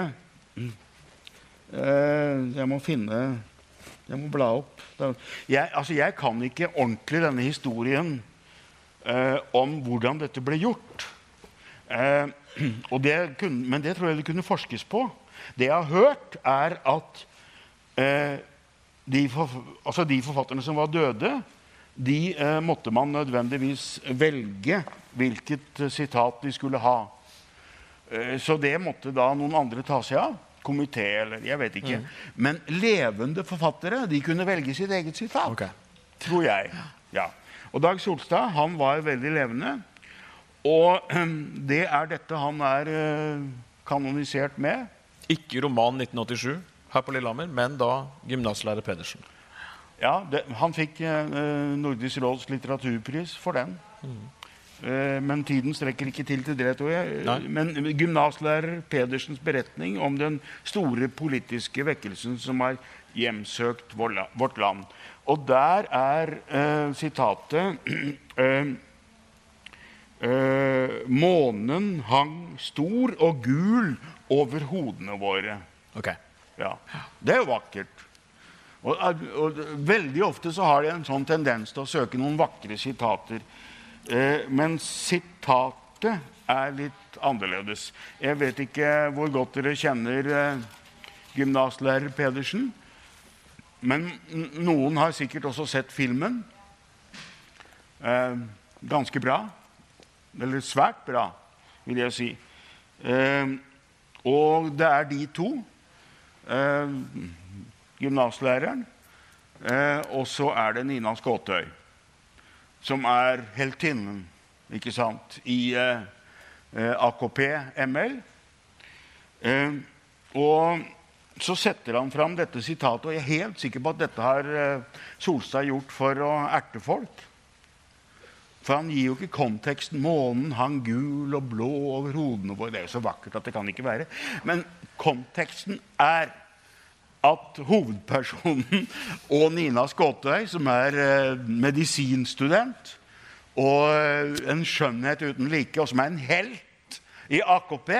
eh, Jeg må finne Jeg må bla opp. Jeg, altså, jeg kan ikke ordentlig denne historien eh, om hvordan dette ble gjort. Eh, det kunne, men det tror jeg det kunne forskes på. Det jeg har hørt, er at eh, de, forf altså de forfatterne som var døde, de eh, måtte man nødvendigvis velge hvilket eh, sitat de skulle ha. Eh, så det måtte da noen andre ta seg av. Komité eller jeg vet ikke. Men levende forfattere de kunne velge sitt eget sitat. Okay. Tror jeg. Ja. Og Dag Solstad han var veldig levende. Og det er dette han er eh, kanonisert med. Ikke roman 1987 her på Lillehammer, men da gymnaslærer Pedersen. Ja, det, Han fikk eh, Nordisk råds litteraturpris for den. Eh, men tiden strekker ikke til til det, tror jeg. Nei. Men gymnaslærer Pedersens beretning om den store politiske vekkelsen som har hjemsøkt vår vårt land. Og der er eh, sitatet eh, eh, Månen hang stor og gul over hodene våre. Okay. Ja, Det er jo vakkert. Og, og Veldig ofte så har de en sånn tendens til å søke noen vakre sitater. Eh, men sitatet er litt annerledes. Jeg vet ikke hvor godt dere kjenner eh, gymnaslærer Pedersen. Men noen har sikkert også sett filmen. Eh, ganske bra. Eller svært bra, vil jeg si. Eh, og det er de to eh, gymnaslæreren. Eh, og så er det Nina Skåtøy, som er heltinnen ikke sant, i eh, eh, AKP ML. Eh, og så setter han fram dette sitatet, og jeg er helt sikker på at dette har eh, Solstad gjort for å erte folk. For han gir jo ikke konteksten. Månen hang gul og blå over hodene våre. Det er jo så vakkert at det kan ikke være. Men konteksten er at hovedpersonen og Nina Skåtøy, som er eh, medisinstudent og eh, en skjønnhet uten like, og som er en helt i AKP,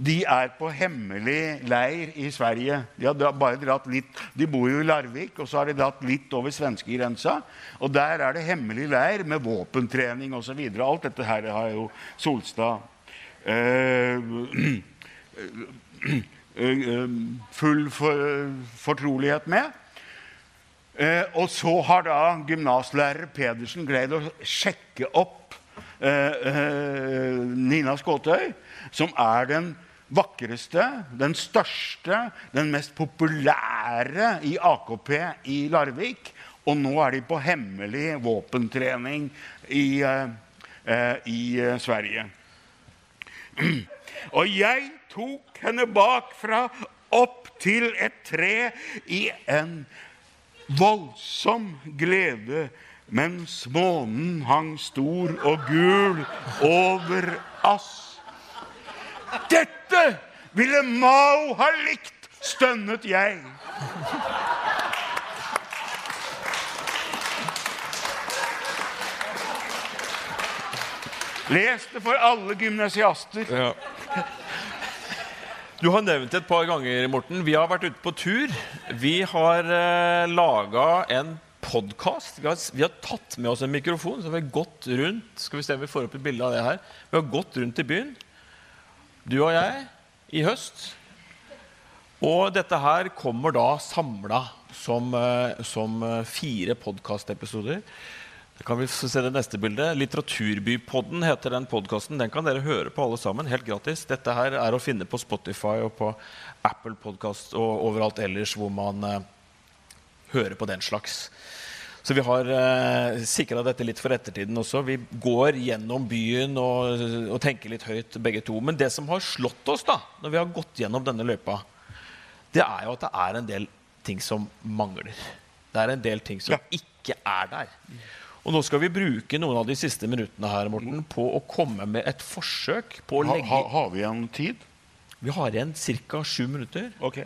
de er på hemmelig leir i Sverige. De, har bare dratt litt, de bor jo i Larvik, og så har de dratt litt over svenskegrensa. Og der er det hemmelig leir med våpentrening osv. Alt dette her har jo Solstad eh, full for, fortrolighet med. Eh, og så har da gymnaslærer Pedersen greid å sjekke opp eh, eh, Nina Skåtøy, som er den vakreste, den største, den mest populære i AKP i Larvik. Og nå er de på hemmelig våpentrening i, eh, eh, i eh, Sverige. Og jeg tok henne bakfra opp til et tre i en voldsom glede mens månen hang stor og gul over ass. Dette ville Mao ha likt, stønnet jeg. Les det for alle gymnasiaster. Ja. Du har nevnt et par ganger, Morten. Vi har vært ute på tur. Vi har eh, laga en podkast. Vi, vi, har tatt med oss en mikrofon. så vi har gått rundt Skal vi se om vi får opp et bilde av det her. Vi har gått rundt i byen, du og jeg, i høst. Og dette her kommer da samla som, eh, som eh, fire podkastepisoder. Da kan vi se det neste bildet. Litteraturbypodden heter den podkasten. Den kan dere høre på alle sammen, helt gratis. Dette her er å finne på Spotify og på Apple Podcast og overalt ellers hvor man eh, hører på den slags. Så vi har eh, sikra dette litt for ettertiden også. Vi går gjennom byen og, og, tenker litt høyt, begge to. Men det som har slått oss da, når vi har gått gjennom denne løypa, det er jo at det er en del ting som mangler. Det er en del ting som ja. ikke er der. Og nå skal vi bruke noen av de siste minuttene her, Morten, på å komme med et forsøk på å legge ha, ha, Har vi igjen tid? Vi har igjen ca. sju minutter. Ok.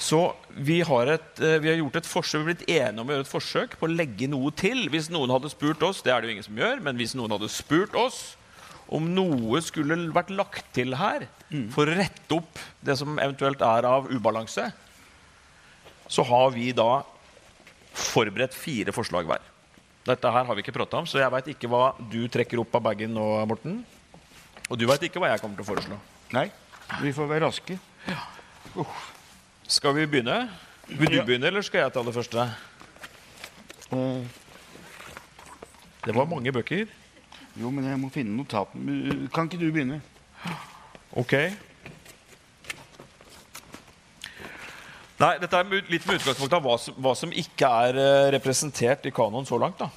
Så vi har, et, eh, vi har, gjort et forsøk, vi har blitt enige om å gjøre et forsøk på å legge noe til. Hvis noen hadde spurt oss, det er det jo ingen som gjør, men hvis noen hadde spurt oss om noe skulle vært lagt til her mm. for å rette opp det som eventuelt er av ubalanse, så har vi da forberedt fire forslag hver. Dette her har vi ikke prata om, så jeg veit ikke hva du trekker opp av bagen nå, Morten. Og du veit ikke hva jeg kommer til å foreslå. Nei. Vi får være raske. Ja. Uh. Skal vi begynne? Vil du ja. begynne, eller skal jeg ta det første? Uh. Det var mange bøker. Jo, men jeg må finne notatene. Kan ikke du begynne? Ok. Nei, Dette er litt med utgangspunkt av hva som, hva som ikke er uh, representert i kanoen så langt. da.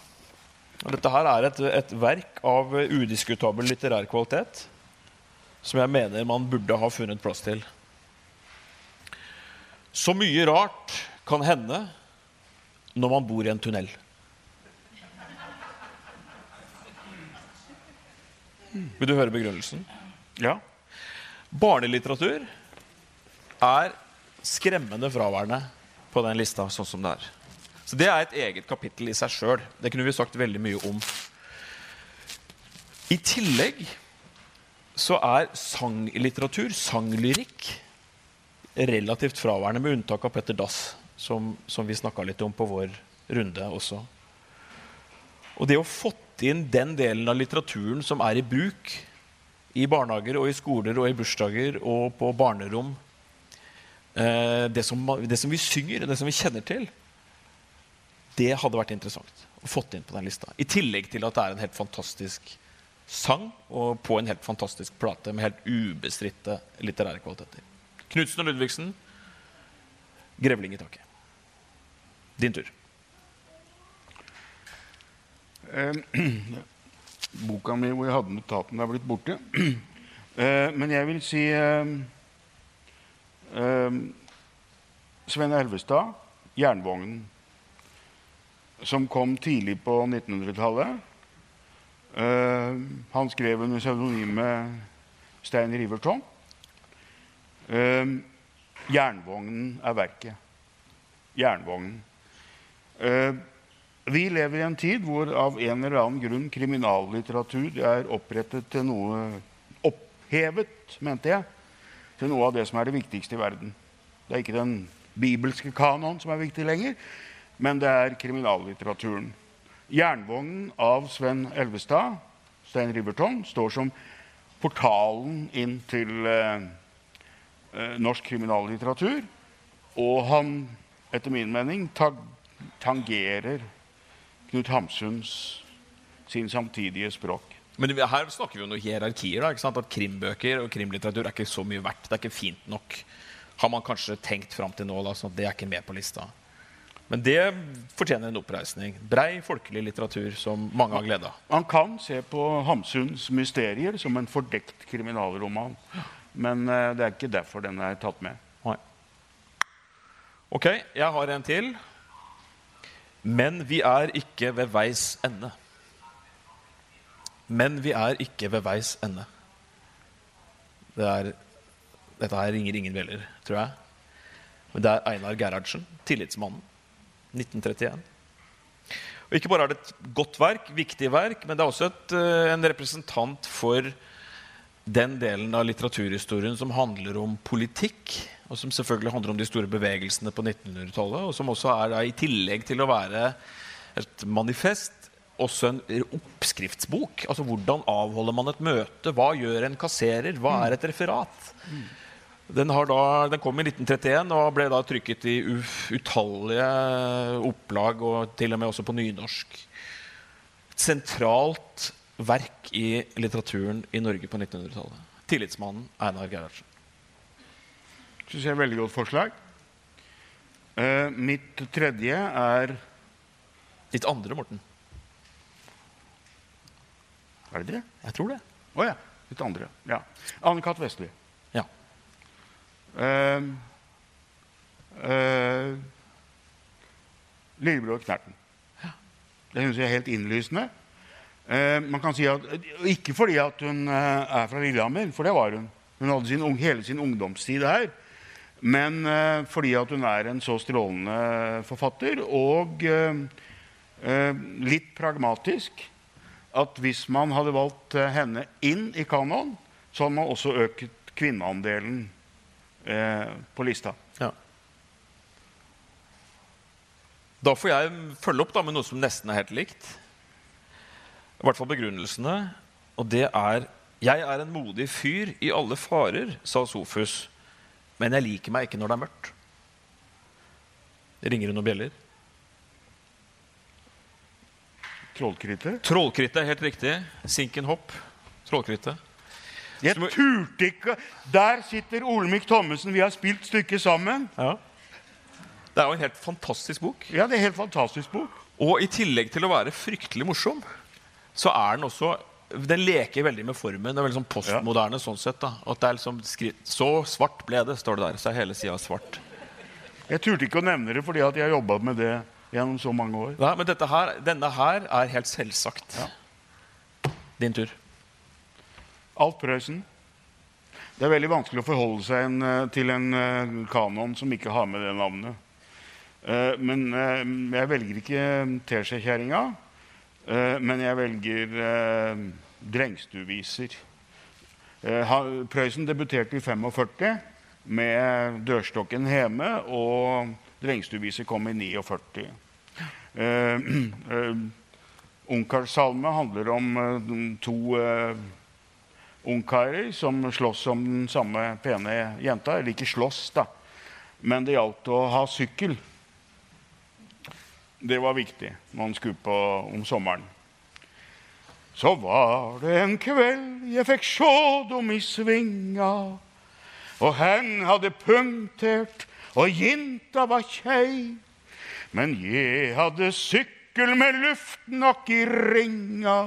Dette her er et, et verk av uh, udiskutabel litterær kvalitet som jeg mener man burde ha funnet plass til. Så mye rart kan hende når man bor i en tunnel. Vil du høre begrunnelsen? Ja. Barnelitteratur er skremmende fraværende på den lista sånn som det er. Så det er et eget kapittel i seg sjøl. Det kunne vi sagt veldig mye om. I tillegg så er sanglitteratur, sanglyrikk, relativt fraværende, med unntak av Petter Dass, som, som vi snakka litt om på vår runde også. Og det å fått inn den delen av litteraturen som er i bruk i barnehager og i skoler og i bursdager og på barnerom det, som, det, som, vi synger, det som vi kjenner til, det hadde vært interessant å fått inn på den lista. I tillegg til at det er en helt fantastisk sang og på en helt fantastisk plate med helt ubestridte litterære kvaliteter. Knutsen og Ludvigsen, 'Grevling i taket'. Din tur. Eh, boka mi hvor jeg hadde notatene, er blitt borte. Eh, men jeg vil si eh, Ehm, Sven Elvestad, 'Jernvognen', som kom tidlig på 1900-tallet. Eh, han skrev under pseudonymet Stein Riverton. Eh, 'Jernvognen' er verket. Jernvognen. Vi lever i en tid hvor av en eller annen grunn kriminallitteratur er opprettet til noe Opphevet, mente jeg, til noe av det som er det viktigste i verden. Det er ikke den bibelske kanon som er viktig lenger, men det er kriminallitteraturen. 'Jernvognen' av Sven Elvestad, Stein Riverton, står som portalen inn til eh, eh, norsk kriminallitteratur. Og han, etter min mening, tag tangerer Knut Hamsuns sin samtidige språk. Men her snakker vi om noen hierarkier. da, ikke sant? At Krimbøker og krimlitteratur er ikke så mye verdt. Det er ikke fint nok. Har man kanskje tenkt fram til nå. da, sånn at Det er ikke med på lista. Men det fortjener en oppreisning. Brei, folkelig litteratur som mange har glede av. Man kan se på Hamsuns mysterier som en fordekt kriminalroman. Men uh, det er ikke derfor den er tatt med. Nei. Ok, jeg har en til. Men vi er ikke ved veis ende. Men vi er ikke ved veis ende. Det er, dette her ringer ingen bjeller, tror jeg. Men det er Einar Gerhardsen, tillitsmannen. 1931. Og Ikke bare er det et godt verk, viktig verk, men det er også et, eh, en representant for den delen av litteraturhistorien som handler om politikk, og som selvfølgelig handler om de store bevegelsene på 1900-tallet, og som også er i tillegg til å være et manifest, også en oppskriftsbok. Altså hvordan avholder man et møte? Hva gjør en kasserer? Hva er et referat? Den, da, den, kom i 1931 og ble da trykket i utallige opplag, og til og med også på nynorsk. Et sentralt verk i litteraturen i Norge på 1900-tallet. Tillitsmannen Einar Gerhardsen. Syns jeg er veldig godt forslag. Uh, mitt tredje er Ditt andre, Morten. Er det det? Jeg tror det. Å oh, ja. Ditt andre. Ja. Anne-Kat. Vestli. Ja. Uh, uh, Lillebror Knerten. Ja. Det syns jeg er helt innlysende. Uh, man kan si at, Ikke fordi at hun er fra Lillehammer, for det var hun. Hun hadde sin, hele sin ungdomstid her. Men fordi at hun er en så strålende forfatter, og litt pragmatisk at hvis man hadde valgt eh, henne inn i kanon, så hadde man også økt kvinneandelen eh, på lista. Ja. Da får jeg følge opp da, med noe som nesten er helt likt. I hvert fall begrunnelsene. Og det er Jeg er en modig fyr i alle farer, sa Sofus. Men jeg liker meg ikke når det er mørkt. Ringer det noen bjeller? Trollkrittet? Trollkrittet helt riktig. Sinkenhopp. Trollkrittet. Jeg turte ikke Der sitter Olemic Thommessen. Vi har spilt stykket sammen. Ja. Det er jo en helt fantastisk bok. Ja, det er en helt fantastisk bok. Og i tillegg til å være fryktelig morsom, så er den også Den leker veldig med formen. Det er veldig sånn postmoderne ja. sånn sett. da. At det er liksom Så svart ble det, står det der. Så er hele sida svart. Jeg turte ikke å nevne det fordi at jeg jobba med det gjennom så mange år. Nei, men her, denne her er helt selvsagt. Ja. Din tur. Alf Prøysen. Det er veldig vanskelig å forholde seg en, eh, til en uh, kanon som ikke har med det navnet. Uh, men uh, jeg velger ikke Teskjekjerringa. Men jeg velger Drengstuviser. Prøysen debuterte i 45 med 'Dørstokken hjemme', og Drengstuviser kom i 49. Eh, eh, Ungkarsalme handler om eh, to eh, ungkarer som slåss om den samme pene jenta. Eller ikke slåss, da, men det gjaldt å ha sykkel. Det var viktig når man skulle på om sommeren. Så var det en kveld jeg fikk sjå dem i svinga, og hen hadde punktert, og jenta var kjei. Men jeg hadde sykkel med luft nok i ringa,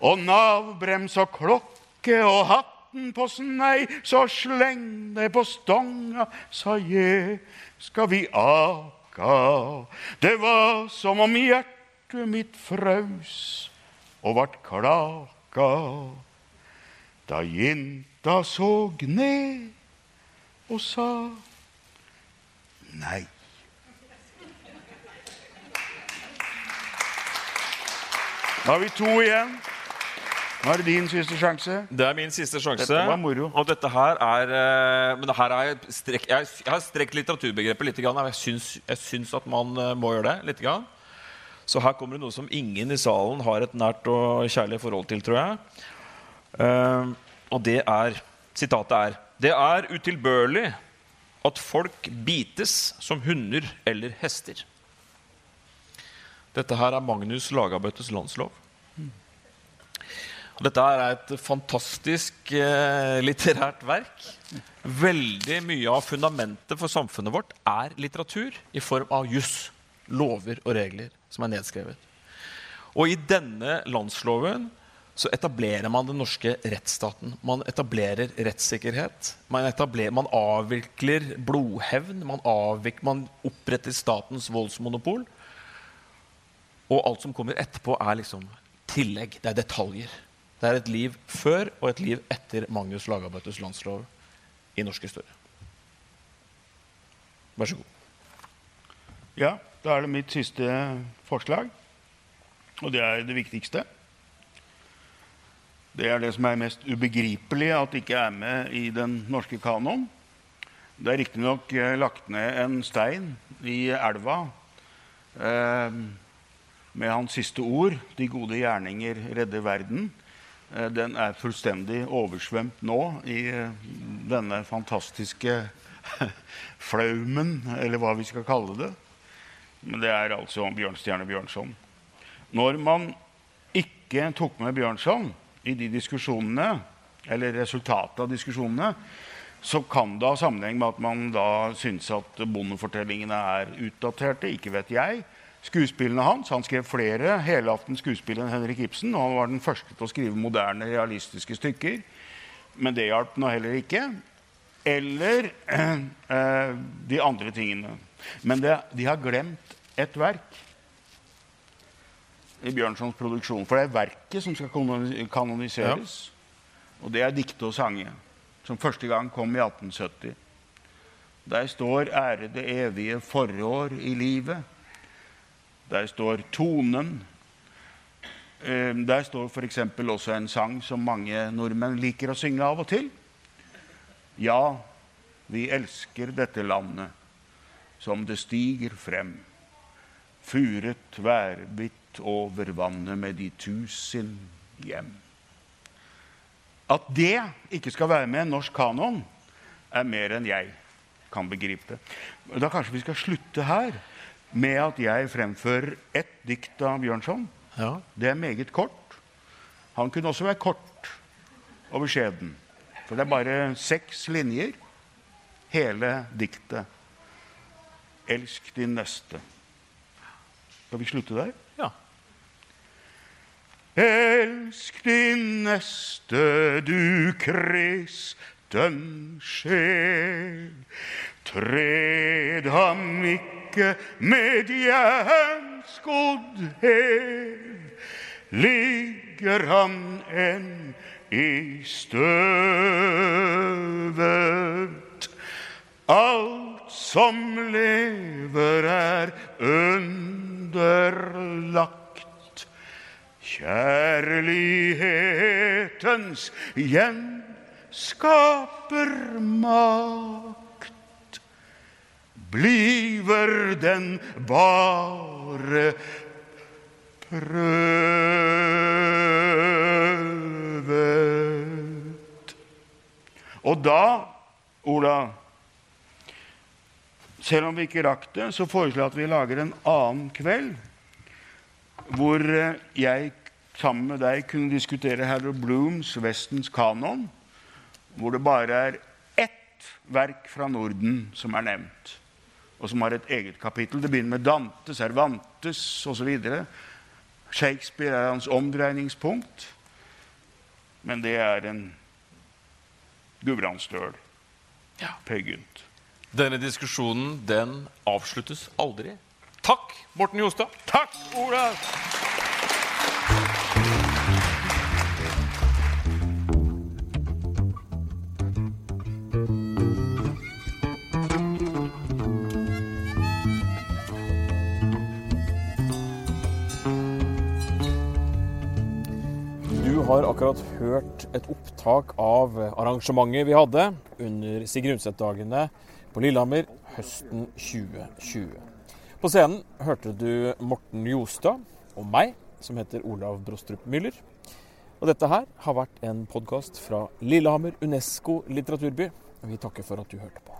og navbrems og klokke og hatten på snei, så sleng deg på stonga, sa jeg, skal vi aka. Det var som om hjertet mitt fraus og vart klaka. Da jenta såg ned og sa nei. Da har vi to igjen. Nå er det din siste sjanse. Det er min siste sjanse. Dette var moro. Og dette her er eh, Men her er jeg, strek, jeg, jeg har strekt litteraturbegrepet litt. Jeg syns, jeg syns at man eh, må gjøre det litt. Så her kommer det noe som ingen i salen har et nært og kjærlig forhold til, tror jeg. Uh, og det er Sitatet er Det er utilbørlig at folk bites som hunder eller hester. Dette her er Magnus Lagabøttes landslov. Og dette er et fantastisk eh, litterært verk. Veldig mye av fundamentet for samfunnet vårt er litteratur i form av juss, lover og regler som er nedskrevet. Og i denne landsloven så etablerer man den norske rettsstaten. Man etablerer rettssikkerhet. Man, etablerer, man avvikler blodhevn. Man, avvikler, man oppretter statens voldsmonopol. Og alt som kommer etterpå, er liksom tillegg. Det er detaljer. Det er et liv før og et liv etter Magnus Lagabøtes landslov i norsk historie. Vær så god. Ja, da er det mitt siste forslag. Og det er det viktigste. Det er det som er mest ubegripelig at det ikke er med i den norske kanon. Det er riktignok eh, lagt ned en stein i elva eh, med hans siste ord 'De gode gjerninger redder verden'. Eh, den er fullstendig oversvømt nå i eh, denne fantastiske flaumen, eller hva vi skal kalle det. Men det er altså Bjørnstjerne Bjørnson. Når man ikke tok med Bjørnson i de diskusjonene, eller resultatet av diskusjonene, så kan det ha sammenheng med at man da syns at bondefortellingene er utdaterte. Ikke vet jeg. Skuespillene hans Han skrev flere helaften skuespill enn Henrik Ibsen. Og han var den første til å skrive moderne, realistiske stykker. Men det hjalp nå heller ikke. Eller eh, de andre tingene. Men det, de har glemt et verk i Bjørnsons produksjon. For det er verket som skal kanoniseres. Ja. Og det er dikte og sange, som første gang kom i 1870. Der står 'ære det evige forår i livet'. Der står tonen. Ehm, der står f.eks. også en sang som mange nordmenn liker å synge av og til. Ja, vi elsker dette landet som det stiger frem. Furet værbitt over vannet med de tusen hjem. At det ikke skal være med en norsk kanon, er mer enn jeg kan begripe. Da kanskje vi skal slutte her med at jeg fremfører ett dikt av Bjørnson. Ja. Det er meget kort. Han kunne også være kort og beskjeden. For det er bare seks linjer, hele diktet. Elsk din neste. Skal vi slutte der? Elsk din neste, du kristen sjel. Tred ham ikke med jernskodd hæl. Ligger han enn i støvet. Alt som lever, er underlagt Kjærlighetens gjenskapermakt bliver den bare prøvet. Og da, Ola Selv om vi ikke rakk det, så foreslår jeg at vi lager en annen kveld hvor eh, jeg sammen med deg kunne diskutere Harold Blooms 'Vestens kanon', hvor det bare er ett verk fra Norden som er nevnt, og som har et eget kapittel. Det begynner med Dante, Cervantes osv. Shakespeare er hans omdreiningspunkt, men det er en Gudbrandsdøl. Ja. Per Gynt. Denne diskusjonen den avsluttes aldri. Takk, Morten Jostad. Takk, Ola. Har akkurat hørt et opptak av arrangementet vi hadde under Sigrid Undset-dagene på Lillehammer høsten 2020. På scenen hørte du Morten Jostad og meg, som heter Olav Brostrup Müller. Og dette her har vært en podkast fra Lillehammer Unesco litteraturby. Vi takker for at du hørte på.